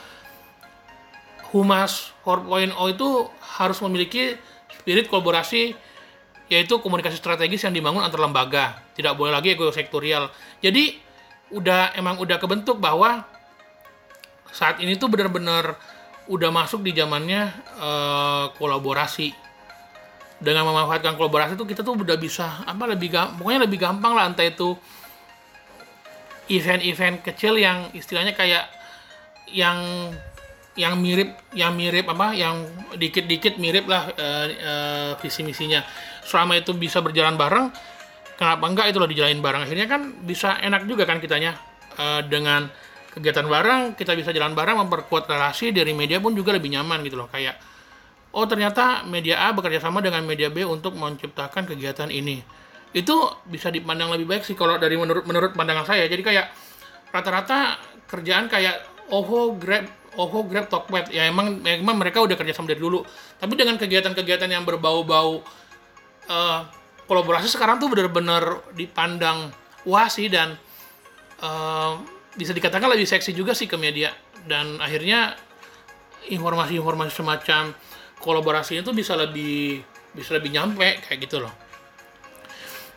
humas 4.0 itu harus memiliki spirit kolaborasi yaitu komunikasi strategis yang dibangun antar lembaga. Tidak boleh lagi ego sektorial jadi udah emang udah kebentuk bahwa saat ini tuh benar-benar udah masuk di zamannya uh, kolaborasi. Dengan memanfaatkan kolaborasi itu kita tuh udah bisa apa lebih gampang pokoknya lebih gampang lah entah itu event-event kecil yang istilahnya kayak yang yang mirip yang mirip apa yang dikit-dikit mirip lah uh, uh, visi misinya. Selama itu bisa berjalan bareng kenapa enggak itu loh dijalanin bareng. Akhirnya kan bisa enak juga kan kitanya uh, dengan kegiatan bareng kita bisa jalan bareng memperkuat relasi dari media pun juga lebih nyaman gitu loh. Kayak oh ternyata media A bekerja sama dengan media B untuk menciptakan kegiatan ini itu bisa dipandang lebih baik sih kalau dari menurut menurut pandangan saya. Jadi kayak rata-rata kerjaan kayak Ovo Grab Ovo Grab Tokped. Ya emang emang mereka udah kerja sama dari dulu. Tapi dengan kegiatan-kegiatan yang berbau-bau uh, kolaborasi sekarang tuh benar-benar dipandang wah sih dan uh, bisa dikatakan lebih seksi juga sih ke media. Dan akhirnya informasi-informasi semacam kolaborasi itu bisa lebih bisa lebih nyampe kayak gitu loh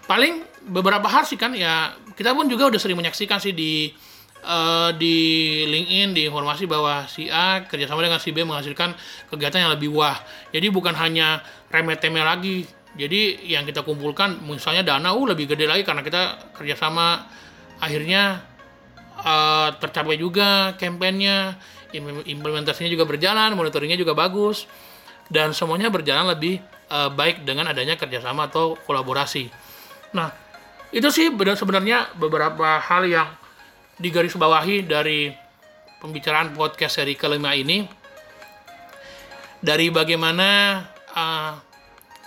paling beberapa hal sih kan ya kita pun juga udah sering menyaksikan sih di uh, di LinkedIn di informasi bahwa si A kerjasama dengan si B menghasilkan kegiatan yang lebih wah. Jadi bukan hanya remeh-temeh lagi. Jadi yang kita kumpulkan misalnya dana uh lebih gede lagi karena kita kerjasama. Akhirnya uh, tercapai juga kampanyenya implementasinya juga berjalan monitoringnya juga bagus. Dan semuanya berjalan lebih uh, baik dengan adanya kerjasama atau kolaborasi Nah, itu sih benar sebenarnya beberapa hal yang digarisbawahi dari pembicaraan podcast seri kelima ini. Dari bagaimana uh,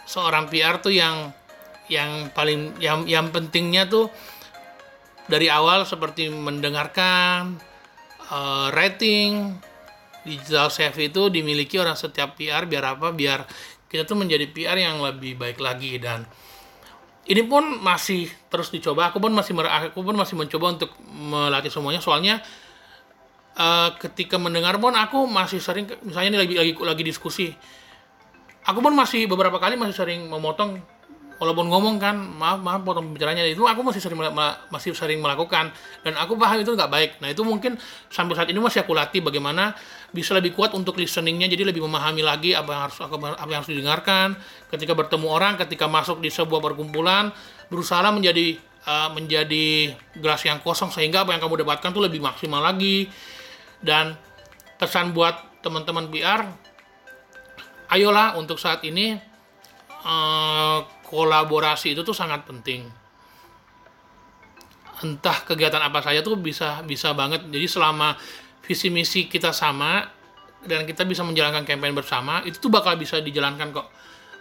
seorang PR tuh yang yang paling yang yang pentingnya tuh dari awal seperti mendengarkan uh, rating digital savvy itu dimiliki orang setiap PR biar apa biar kita tuh menjadi PR yang lebih baik lagi dan ini pun masih terus dicoba. Aku pun masih aku pun masih mencoba untuk melatih semuanya. Soalnya uh, ketika mendengar pun aku masih sering misalnya ini lagi lagi lagi diskusi. Aku pun masih beberapa kali masih sering memotong walaupun ngomong kan maaf maaf potong pembicaraannya itu aku masih sering masih sering melakukan. Dan aku paham itu nggak baik. Nah itu mungkin sampai saat ini masih aku latih bagaimana bisa lebih kuat untuk listeningnya jadi lebih memahami lagi apa yang harus apa yang harus didengarkan. Ketika bertemu orang ketika masuk di sebuah perkumpulan berusaha menjadi uh, menjadi gelas yang kosong sehingga apa yang kamu dapatkan tuh lebih maksimal lagi. Dan pesan buat teman-teman PR ayolah untuk saat ini uh, kolaborasi itu tuh sangat penting. Entah kegiatan apa saja tuh bisa bisa banget. Jadi selama visi misi kita sama dan kita bisa menjalankan campaign bersama itu tuh bakal bisa dijalankan kok.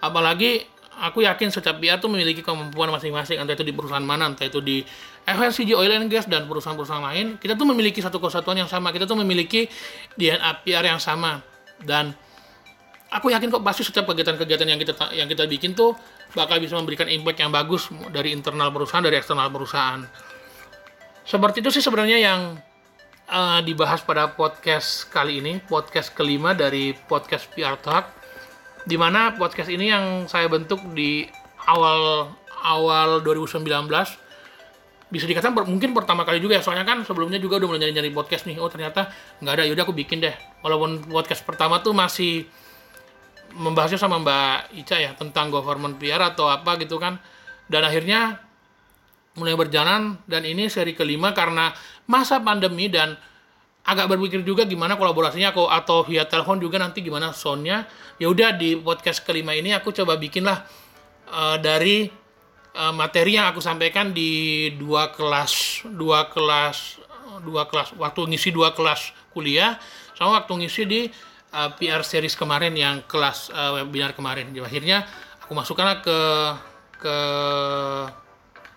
Apalagi aku yakin setiap pihak tuh memiliki kemampuan masing-masing entah itu di perusahaan mana entah itu di FNCG Oil and Gas dan perusahaan-perusahaan lain. Kita tuh memiliki satu kesatuan yang sama. Kita tuh memiliki DNA PR yang sama. Dan aku yakin kok pasti setiap kegiatan-kegiatan yang kita yang kita bikin tuh bakal bisa memberikan impact yang bagus dari internal perusahaan dari eksternal perusahaan. Seperti itu sih sebenarnya yang uh, dibahas pada podcast kali ini, podcast kelima dari podcast PR Talk. Di mana podcast ini yang saya bentuk di awal awal 2019 bisa dikatakan mungkin pertama kali juga ya soalnya kan sebelumnya juga udah mulai nyari-nyari podcast nih. Oh ternyata nggak ada yaudah aku bikin deh. Walaupun podcast pertama tuh masih membahasnya sama Mbak Ica ya tentang government PR atau apa gitu kan. Dan akhirnya mulai berjalan dan ini seri kelima karena masa pandemi dan agak berpikir juga gimana kolaborasinya aku atau via telepon juga nanti gimana soundnya. Ya udah di podcast kelima ini aku coba bikin lah uh, dari uh, materi yang aku sampaikan di dua kelas dua kelas dua kelas waktu ngisi dua kelas kuliah sama waktu ngisi di uh, PR series kemarin yang kelas uh, webinar kemarin. Jadi akhirnya aku masukkan ke ke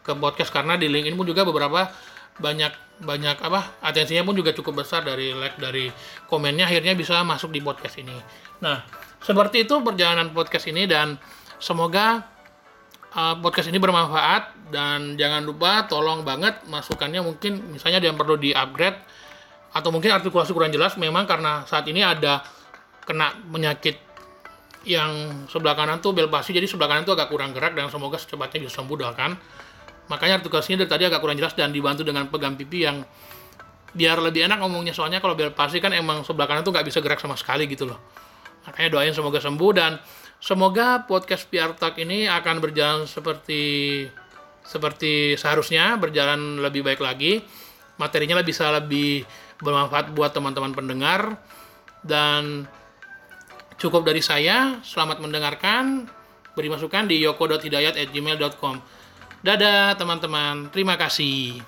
ke podcast karena di link ini pun juga beberapa banyak banyak apa atensinya pun juga cukup besar dari like dari komennya. Akhirnya bisa masuk di podcast ini. Nah seperti itu perjalanan podcast ini dan semoga uh, podcast ini bermanfaat. Dan jangan lupa tolong banget masukannya. Mungkin misalnya yang perlu di upgrade atau mungkin artikulasi kurang jelas. Memang karena saat ini ada kena penyakit yang sebelah kanan tuh bel pasti jadi sebelah kanan tuh agak kurang gerak dan semoga secepatnya bisa sembuh doakan makanya artikulasinya dari tadi agak kurang jelas dan dibantu dengan pegang pipi yang biar lebih enak ngomongnya. Soalnya kalau biar pasti kan emang sebelah kanan tuh nggak bisa gerak sama sekali gitu loh. Makanya doain semoga sembuh dan semoga podcast PR Talk ini akan berjalan seperti seperti seharusnya berjalan lebih baik lagi. Materinya bisa lebih bermanfaat buat teman-teman pendengar. Dan cukup dari saya selamat mendengarkan. Beri masukan di yoko.hidayat@gmail.com Dadah teman-teman, terima kasih.